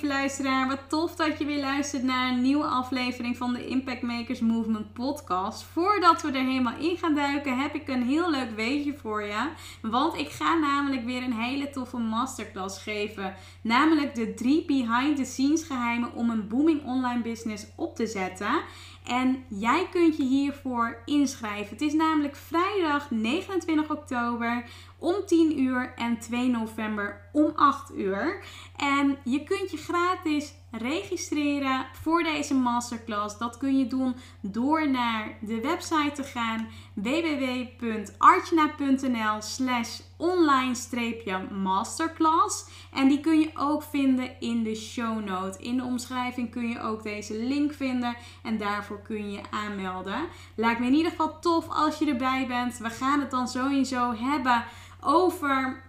Lieve luisteraar, wat tof dat je weer luistert naar een nieuwe aflevering van de Impact Makers Movement podcast. Voordat we er helemaal in gaan duiken, heb ik een heel leuk weetje voor je. Want ik ga namelijk weer een hele toffe masterclass geven. Namelijk de drie behind the scenes geheimen om een booming online business op te zetten. En jij kunt je hiervoor inschrijven. Het is namelijk vrijdag 29 oktober om 10 uur en 2 november om 8 uur. En je kunt je gratis registreren voor deze masterclass. Dat kun je doen door naar de website te gaan www.artjana.nl slash online-masterclass. En die kun je ook vinden in de show note. In de omschrijving kun je ook deze link vinden en daarvoor kun je je aanmelden. Lijkt me in ieder geval tof als je erbij bent. We gaan het dan sowieso hebben over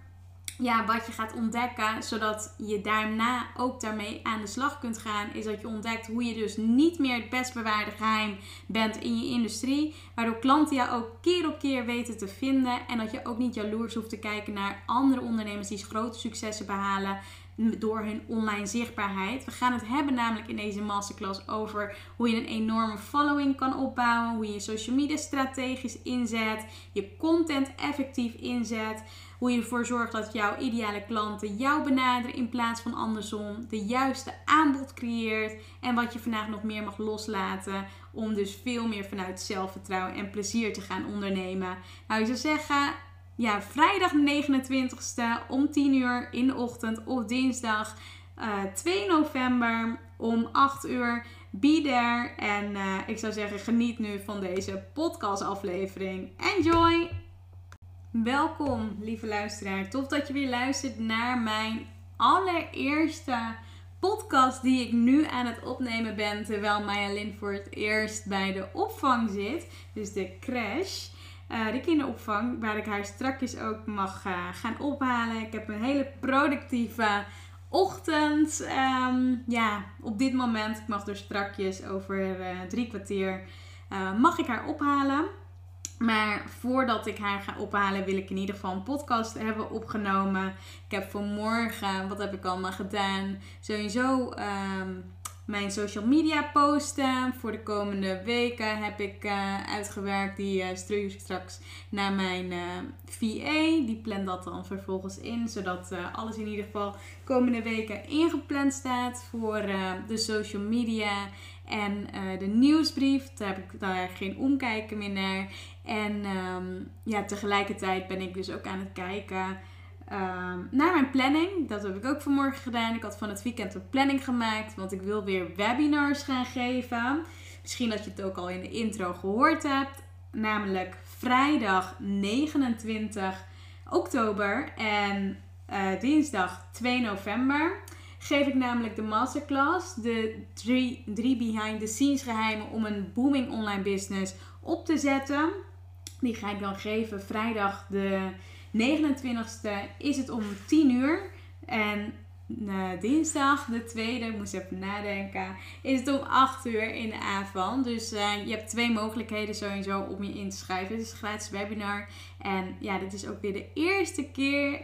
ja, wat je gaat ontdekken, zodat je daarna ook daarmee aan de slag kunt gaan, is dat je ontdekt hoe je dus niet meer het best bewaarde geheim bent in je industrie, waardoor klanten jou ook keer op keer weten te vinden en dat je ook niet jaloers hoeft te kijken naar andere ondernemers die grote successen behalen door hun online zichtbaarheid. We gaan het hebben namelijk in deze masterclass over hoe je een enorme following kan opbouwen, hoe je je social media strategisch inzet, je content effectief inzet, hoe je ervoor zorgt dat jouw ideale klanten jou benaderen in plaats van andersom, de juiste aanbod creëert en wat je vandaag nog meer mag loslaten om dus veel meer vanuit zelfvertrouwen en plezier te gaan ondernemen. Nou, ik zou zeggen, ja, vrijdag 29ste om 10 uur in de ochtend of dinsdag uh, eh, 2 november om 8 uur. Be there. En uh, ik zou zeggen, geniet nu van deze podcastaflevering. Enjoy! Welkom, lieve luisteraar. Tof dat je weer luistert naar mijn allereerste podcast die ik nu aan het opnemen ben. Terwijl Maya Lin voor het eerst bij de opvang zit. Dus de crash. Uh, de kinderopvang, waar ik haar strakjes ook mag uh, gaan ophalen. Ik heb een hele productieve ochtend. Um, ja, op dit moment, ik mag dus strakjes over uh, drie kwartier, mag ik haar ophalen. Maar voordat ik haar ga ophalen, wil ik in ieder geval een podcast hebben opgenomen. Ik heb vanmorgen, wat heb ik allemaal gedaan? Sowieso um, mijn social media posten. Voor de komende weken heb ik uh, uitgewerkt. Die uh, stuur ik straks naar mijn uh, eh, VA. Die plant dat dan vervolgens in. Zodat alles in ieder geval komende weken ingepland staat voor de social media. En de nieuwsbrief. Daar heb ik daar geen omkijken meer naar. En um, ja, tegelijkertijd ben ik dus ook aan het kijken Um, naar mijn planning. Dat heb ik ook vanmorgen gedaan. Ik had van het weekend een planning gemaakt. Want ik wil weer webinars gaan geven. Misschien dat je het ook al in de intro gehoord hebt. Namelijk vrijdag 29 oktober en uh, dinsdag 2 november. Geef ik namelijk de masterclass. De drie, drie behind the scenes geheimen om een booming online business op te zetten. Die ga ik dan geven vrijdag de 29e is het om 10 uur. En uh, dinsdag, de tweede, ik moest even nadenken, is het om 8 uur in de avond. Dus uh, je hebt twee mogelijkheden sowieso om je in te schrijven. Het is een gratis webinar. En ja, dit is ook weer de eerste keer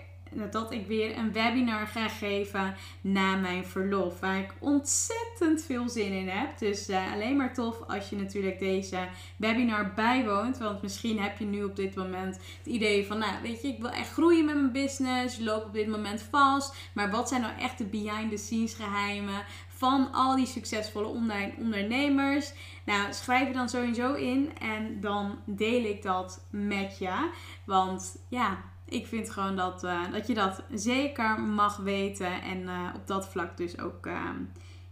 dat ik weer een webinar ga geven na mijn verlof. Waar ik ontzettend veel zin in heb. Dus uh, alleen maar tof als je natuurlijk deze webinar bijwoont. Want misschien heb je nu op dit moment het idee van, nou weet je, ik wil echt groeien met mijn business. Je loopt op dit moment vast. Maar wat zijn nou echt de behind the scenes geheimen van al die succesvolle online ondernemers? Nou, schrijf je dan sowieso in en dan deel ik dat met je. Want ja, ik vind gewoon dat, uh, dat je dat zeker mag weten. En uh, op dat vlak dus ook, uh,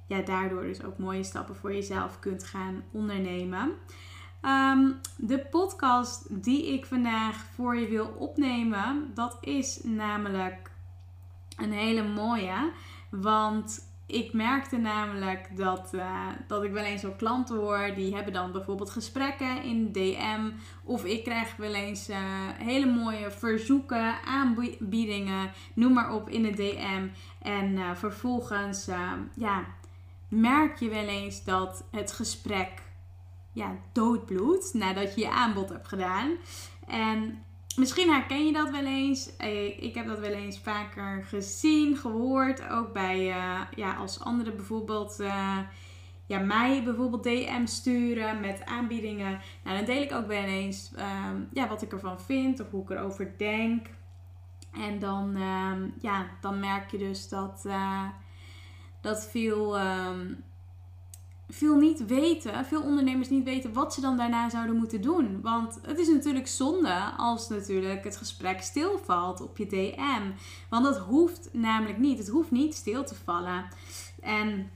ja, daardoor dus ook mooie stappen voor jezelf kunt gaan ondernemen. Um, de podcast die ik vandaag voor je wil opnemen, dat is namelijk een hele mooie. Want ik merkte namelijk dat, uh, dat ik wel eens wel klanten hoor. Die hebben dan bijvoorbeeld gesprekken in DM. Of ik krijg wel eens uh, hele mooie verzoeken, aanbiedingen, noem maar op in de DM. En uh, vervolgens ja, merk je wel eens dat het gesprek ja, doodbloedt nadat je je aanbod hebt gedaan. En Misschien herken je dat wel eens. Eh, ik heb dat wel eens vaker gezien, gehoord. Ook bij, uh, ja, als anderen bijvoorbeeld uh, ja, mij bijvoorbeeld DM sturen met aanbiedingen. Nou, dan deel ik ook wel eens um, ja, wat ik ervan vind of hoe ik erover denk. En dan, um, ja, dan merk je dus dat, dat veel... Um, veel niet weten, veel ondernemers niet weten wat ze dan daarna zouden moeten doen. Want het is natuurlijk zonde als natuurlijk het gesprek stilvalt op je DM. Want dat hoeft namelijk niet. Het hoeft niet stil te vallen. En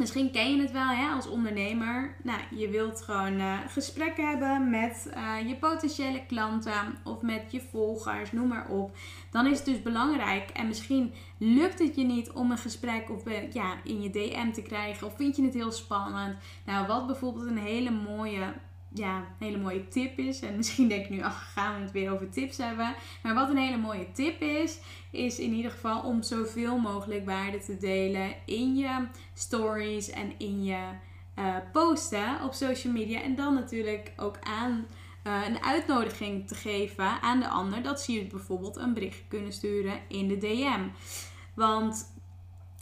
Misschien ken je het wel hè, als ondernemer. Nou, je wilt gewoon uh, gesprekken hebben met uh, je potentiële klanten of met je volgers, noem maar op. Dan is het dus belangrijk en misschien lukt het je niet om een gesprek of, uh, ja, in je DM te krijgen of vind je het heel spannend. Nou, wat bijvoorbeeld een hele mooie ja, een hele mooie tip is. En misschien denk je nu, ach, gaan we het weer over tips hebben. Maar wat een hele mooie tip is, is in ieder geval om zoveel mogelijk waarde te delen in je stories en in je uh, posten op social media. En dan natuurlijk ook aan uh, een uitnodiging te geven aan de ander dat ze je bijvoorbeeld een bericht kunnen sturen in de DM. Want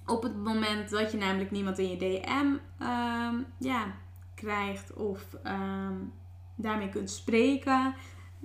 op het moment dat je namelijk niemand in je DM uh, ja, krijgt of um, daarmee kunt spreken,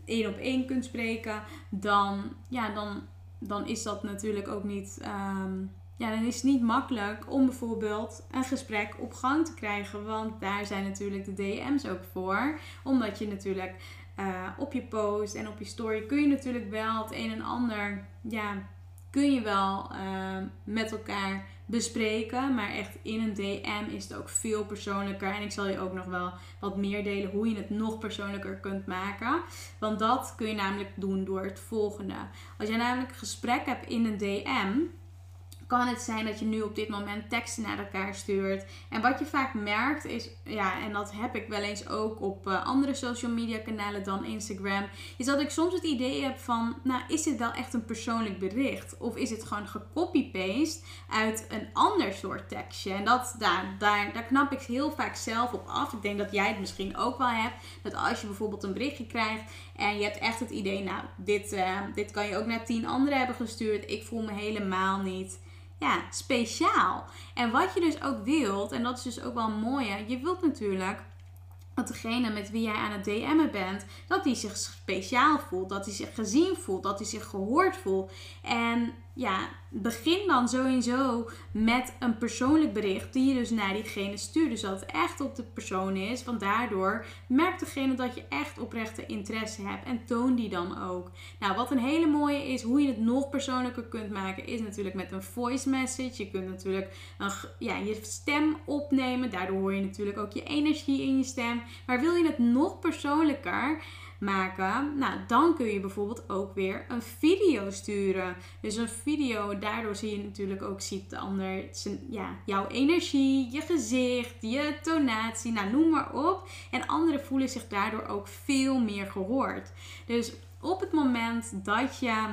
één op één kunt spreken, dan, ja, dan, dan is dat natuurlijk ook niet. Um, ja, dan is het niet makkelijk om bijvoorbeeld een gesprek op gang te krijgen. Want daar zijn natuurlijk de DM's ook voor. Omdat je natuurlijk uh, op je post en op je story kun je natuurlijk wel het een en ander. Ja, kun je wel uh, met elkaar bespreken. Maar echt in een DM is het ook veel persoonlijker. En ik zal je ook nog wel wat meer delen hoe je het nog persoonlijker kunt maken. Want dat kun je namelijk doen door het volgende. Als je namelijk een gesprek hebt in een DM kan het zijn dat je nu op dit moment teksten naar elkaar stuurt. En wat je vaak merkt is, ja, en dat heb ik wel eens ook op uh, andere social media kanalen dan Instagram, is dat ik soms het idee heb van, nou, is dit wel echt een persoonlijk bericht? Of is het gewoon gecopy-paste uit een ander soort tekstje? En dat, daar, daar, daar knap ik heel vaak zelf op af. Ik denk dat jij het misschien ook wel hebt. Dat als je bijvoorbeeld een berichtje krijgt en je hebt echt het idee, nou, dit, uh, dit kan je ook naar tien anderen hebben gestuurd. Ik voel me helemaal niet ja, speciaal. En wat je dus ook wilt, en dat is dus ook wel mooi, je wilt natuurlijk dat degene met wie jij aan het DM'en bent, dat die zich speciaal voelt, dat hij zich gezien voelt, dat hij zich gehoord voelt. En ja, begin dan sowieso met een persoonlijk bericht die je dus naar diegene stuurt. Dus dat het echt op de persoon is. Want daardoor merkt degene dat je echt oprechte interesse hebt. En toon die dan ook. Nou, wat een hele mooie is, hoe je het nog persoonlijker kunt maken, is natuurlijk met een voice message. Je kunt natuurlijk een, ja, je stem opnemen. Daardoor hoor je natuurlijk ook je energie in je stem. Maar wil je het nog persoonlijker? Maken, nou, dan kun je bijvoorbeeld ook weer een video sturen. Dus een video, daardoor zie je natuurlijk ook, ziet de ander zijn, ja, jouw energie, je gezicht, je tonatie, nou, noem maar op. En anderen voelen zich daardoor ook veel meer gehoord. Dus op het moment dat je,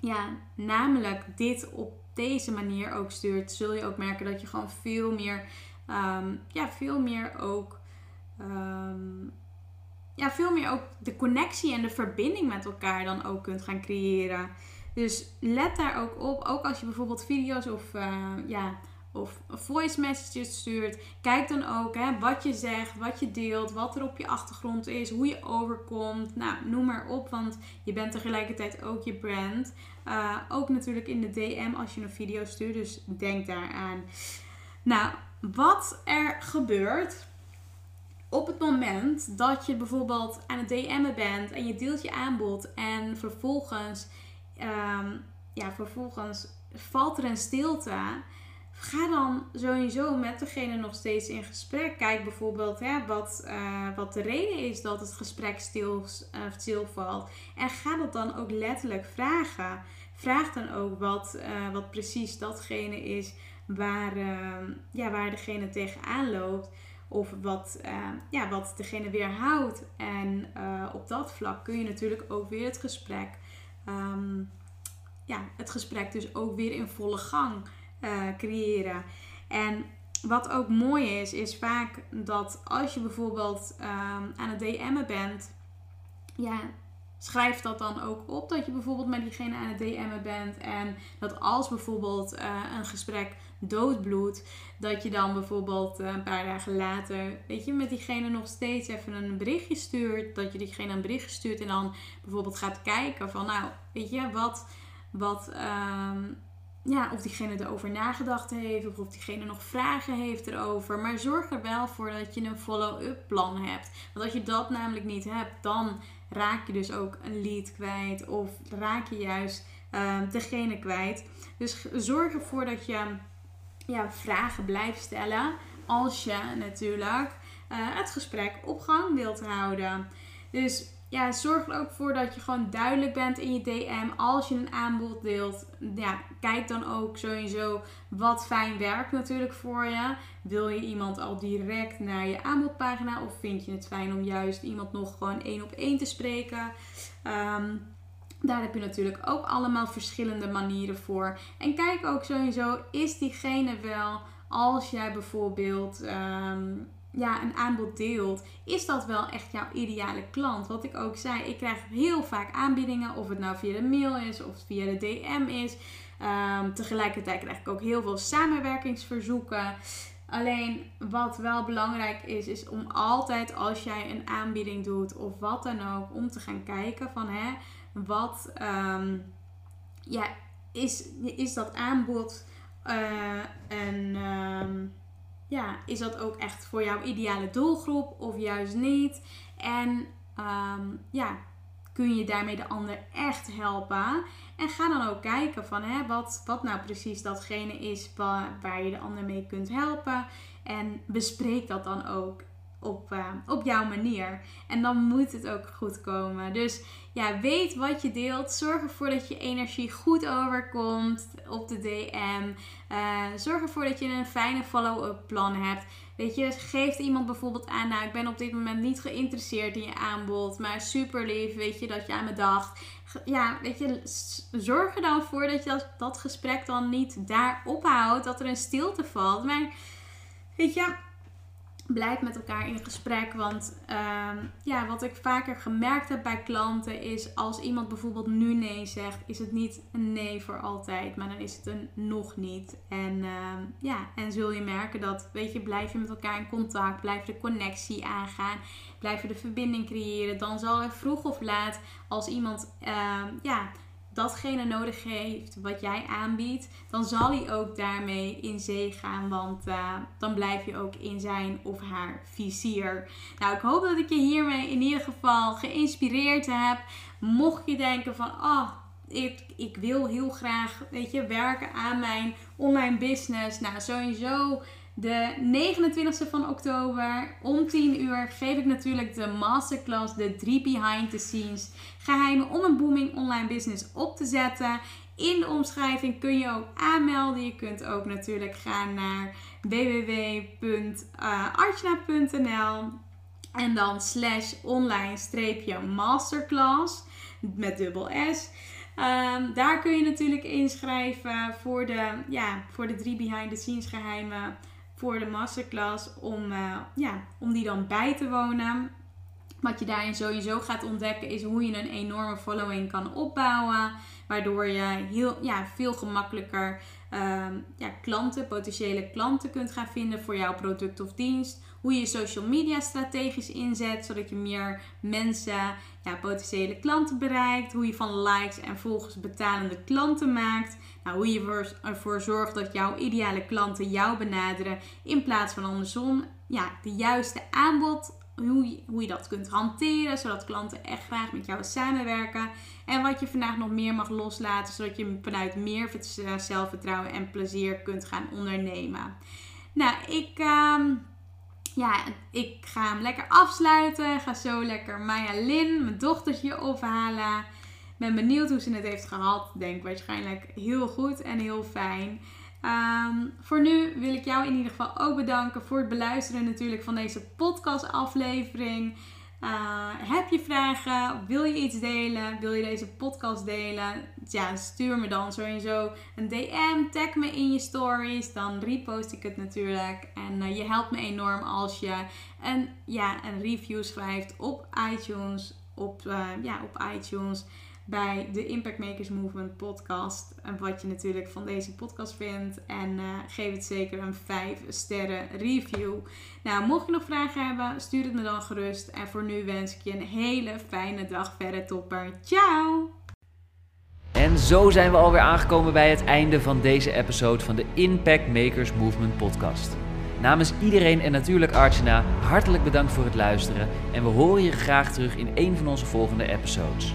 ja, namelijk dit op deze manier ook stuurt, zul je ook merken dat je gewoon veel meer, ehm, ja, veel meer ook, ehm, ja, veel meer ook de connectie en de verbinding met elkaar dan ook kunt gaan creëren. Dus let daar ook op. Ook als je bijvoorbeeld video's of uh, ja, of voice messages stuurt. Kijk dan ook hè, wat je zegt, wat je deelt, wat er op je achtergrond is, hoe je overkomt. Nou, noem maar op, want je bent tegelijkertijd ook je brand. Uh, ook natuurlijk in de DM als je een video stuurt, dus denk daaraan. Nou, wat er gebeurt op het moment dat je bijvoorbeeld aan het DM'en bent en je deelt je aanbod en vervolgens, um, ja, vervolgens valt er een stilte ga dan sowieso met degene nog steeds in gesprek. Kijk bijvoorbeeld hè, wat, uh, wat de reden is dat het gesprek stil, uh, stilvalt. En ga dat dan ook letterlijk vragen. Vraag dan ook wat, uh, wat precies datgene is waar, ja, waar degene tegenaan loopt. Of wat, ja, wat degene. En op dat vlak kun je natuurlijk ook weer het gesprek. Um, ja, het gesprek dus ook weer in volle gang uh, creëren. En wat ook mooi is, is vaak dat als je bijvoorbeeld um, aan het DM'en bent, ja, schrijf dat dan ook op dat je bijvoorbeeld met diegene aan het DM'en bent. En dat als bijvoorbeeld een gesprek doodbloedt, dat je dan bijvoorbeeld uh, een paar dagen later, weet je, met diegene nog steeds even een berichtje stuurt. Dat je diegene een berichtje stuurt en dan bijvoorbeeld gaat kijken van, nou, weet je, wat, wat, um, ja, of diegene erover nagedacht heeft of of diegene nog vragen heeft erover. Maar zorg er wel voor dat je een follow-up plan hebt. Want als je dat namelijk niet hebt, dan raak je dus ook een lead kwijt of raak je juist uh, degene kwijt. Dus zorg ervoor dat je ja, vragen blijft stellen als je natuurlijk uh, het gesprek op gang wilt houden. Dus ja, zorg er ook voor dat je gewoon duidelijk bent in je DM als je een aanbod deelt. Ja, kijk dan ook sowieso wat fijn werkt natuurlijk voor je. Wil je iemand al direct naar je aanbodpagina of vind je het fijn om juist iemand nog gewoon één op één te spreken? Um, daar heb je natuurlijk ook allemaal verschillende manieren voor. En kijk ook sowieso, is diegene wel als jij bijvoorbeeld. Um, ja, een aanbod deelt, is dat wel echt jouw ideale klant. Wat ik ook zei, ik krijg heel vaak aanbiedingen, of het nou via de mail is of via de DM is. Um, tegelijkertijd krijg ik ook heel veel samenwerkingsverzoeken. Alleen wat wel belangrijk is, is om altijd als jij een aanbieding doet of wat dan ook, om te gaan kijken van hè, wat um, ja, is, is dat aanbod uh, en um, ja, is dat ook echt voor jouw ideale doelgroep of juist niet? En um, ja, kun je daarmee de ander echt helpen? En ga dan ook kijken van hè, wat, wat nou precies datgene is waar, waar je de ander mee kunt helpen. En bespreek dat dan ook op, uh, op jouw manier. En dan moet het ook goed komen. Dus ja, weet wat je deelt. Zorg ervoor dat je energie goed overkomt op de DM. Uh, zorg ervoor dat je een fijne follow-up plan hebt. Weet je, geeft iemand bijvoorbeeld aan, nou ik ben op dit moment niet geïnteresseerd in je aanbod, maar super lief, weet je, dat je aan me dacht. Ja, weet je, zorg er dan voor dat je dat, dat gesprek dan niet daar ophoudt, dat er een stilte valt. Maar weet je, blijf met elkaar in gesprek. Want uh, ja, wat ik vaker gemerkt heb bij klanten is als iemand bijvoorbeeld nu nee zegt, is het niet een nee voor altijd, maar dan is het een nog niet. En uh, ja, en zul je merken dat, weet je, blijf je met elkaar in contact, blijf de connectie aangaan, blijf je de verbinding creëren, dan zal er vroeg of laat als iemand uh, ja datgene nodig heeft wat jij aanbiedt, dan zal hij ook daarmee in zee gaan. Want uh, dan blijf je ook in zijn of haar vizier. Nou, ik hoop dat ik je hiermee in ieder geval geïnspireerd heb. Mocht je denken van, oh, ik, ik wil heel graag, weet je, werken aan mijn online business. Nou, sowieso de 29e van oktober om 10 uur geef ik natuurlijk de masterclass, de 3 behind the scenes geheimen om een booming online business op te zetten. In de omschrijving kun je ook aanmelden. Je kunt ook natuurlijk gaan naar www.archna.nl en dan slash online streepje masterclass met dubbel S. Ehm, daar kun je natuurlijk inschrijven voor de, ja, voor de drie behind the scenes geheimen voor de masterclass om, eh, ja, om die dan bij te wonen. Wat je daarin sowieso gaat ontdekken is hoe je een enorme following kan opbouwen. Waardoor je heel, ja, veel gemakkelijker ehm, ja, klanten, potentiële klanten kunt gaan vinden voor jouw product of dienst. Hoe je social media strategisch inzet, zodat je meer mensen, ja, potentiële klanten bereikt. Hoe je van likes en volgers betalende klanten maakt. Nou, hoe je ervoor zorgt dat jouw ideale klanten jou benaderen in plaats van andersom. Ja, de juiste aanbod hoe je, hoe je dat kunt hanteren, zodat klanten echt graag met jou samenwerken. En wat je vandaag nog meer mag loslaten, zodat je vanuit meer zelfvertrouwen en plezier kunt gaan ondernemen. Nou, ik, uh, ja, ik ga hem lekker afsluiten. Ga zo lekker Maya Lin, mijn dochtertje, ophalen. Ben benieuwd hoe ze het heeft gehad. Denk waarschijnlijk heel goed en heel fijn. Ehm, voor nu wil ik jou in ieder geval ook bedanken voor het beluisteren natuurlijk van deze podcast aflevering. Uh, heb je vragen? Wil je iets delen? Wil je deze podcast delen? Ja, stuur me dan sowieso een DM. Tag me in je stories. Dan repost ik het natuurlijk. En uh, je helpt me enorm als je een, ja, een review schrijft op iTunes. Op, uh, ja, op iTunes bij de Impact Makers Movement podcast. En wat je natuurlijk van deze podcast vindt. En uh, geef het zeker een 5 sterren review. Nou, mocht je nog vragen hebben, stuur het me dan gerust. En voor nu wens ik je een hele fijne dag verder, topper. Ciao! En zo zijn we alweer aangekomen bij het einde van deze episode van de Impact Makers Movement podcast. Namens iedereen en natuurlijk Archana, hartelijk bedankt voor het luisteren. En we horen je graag terug in een van onze volgende episodes.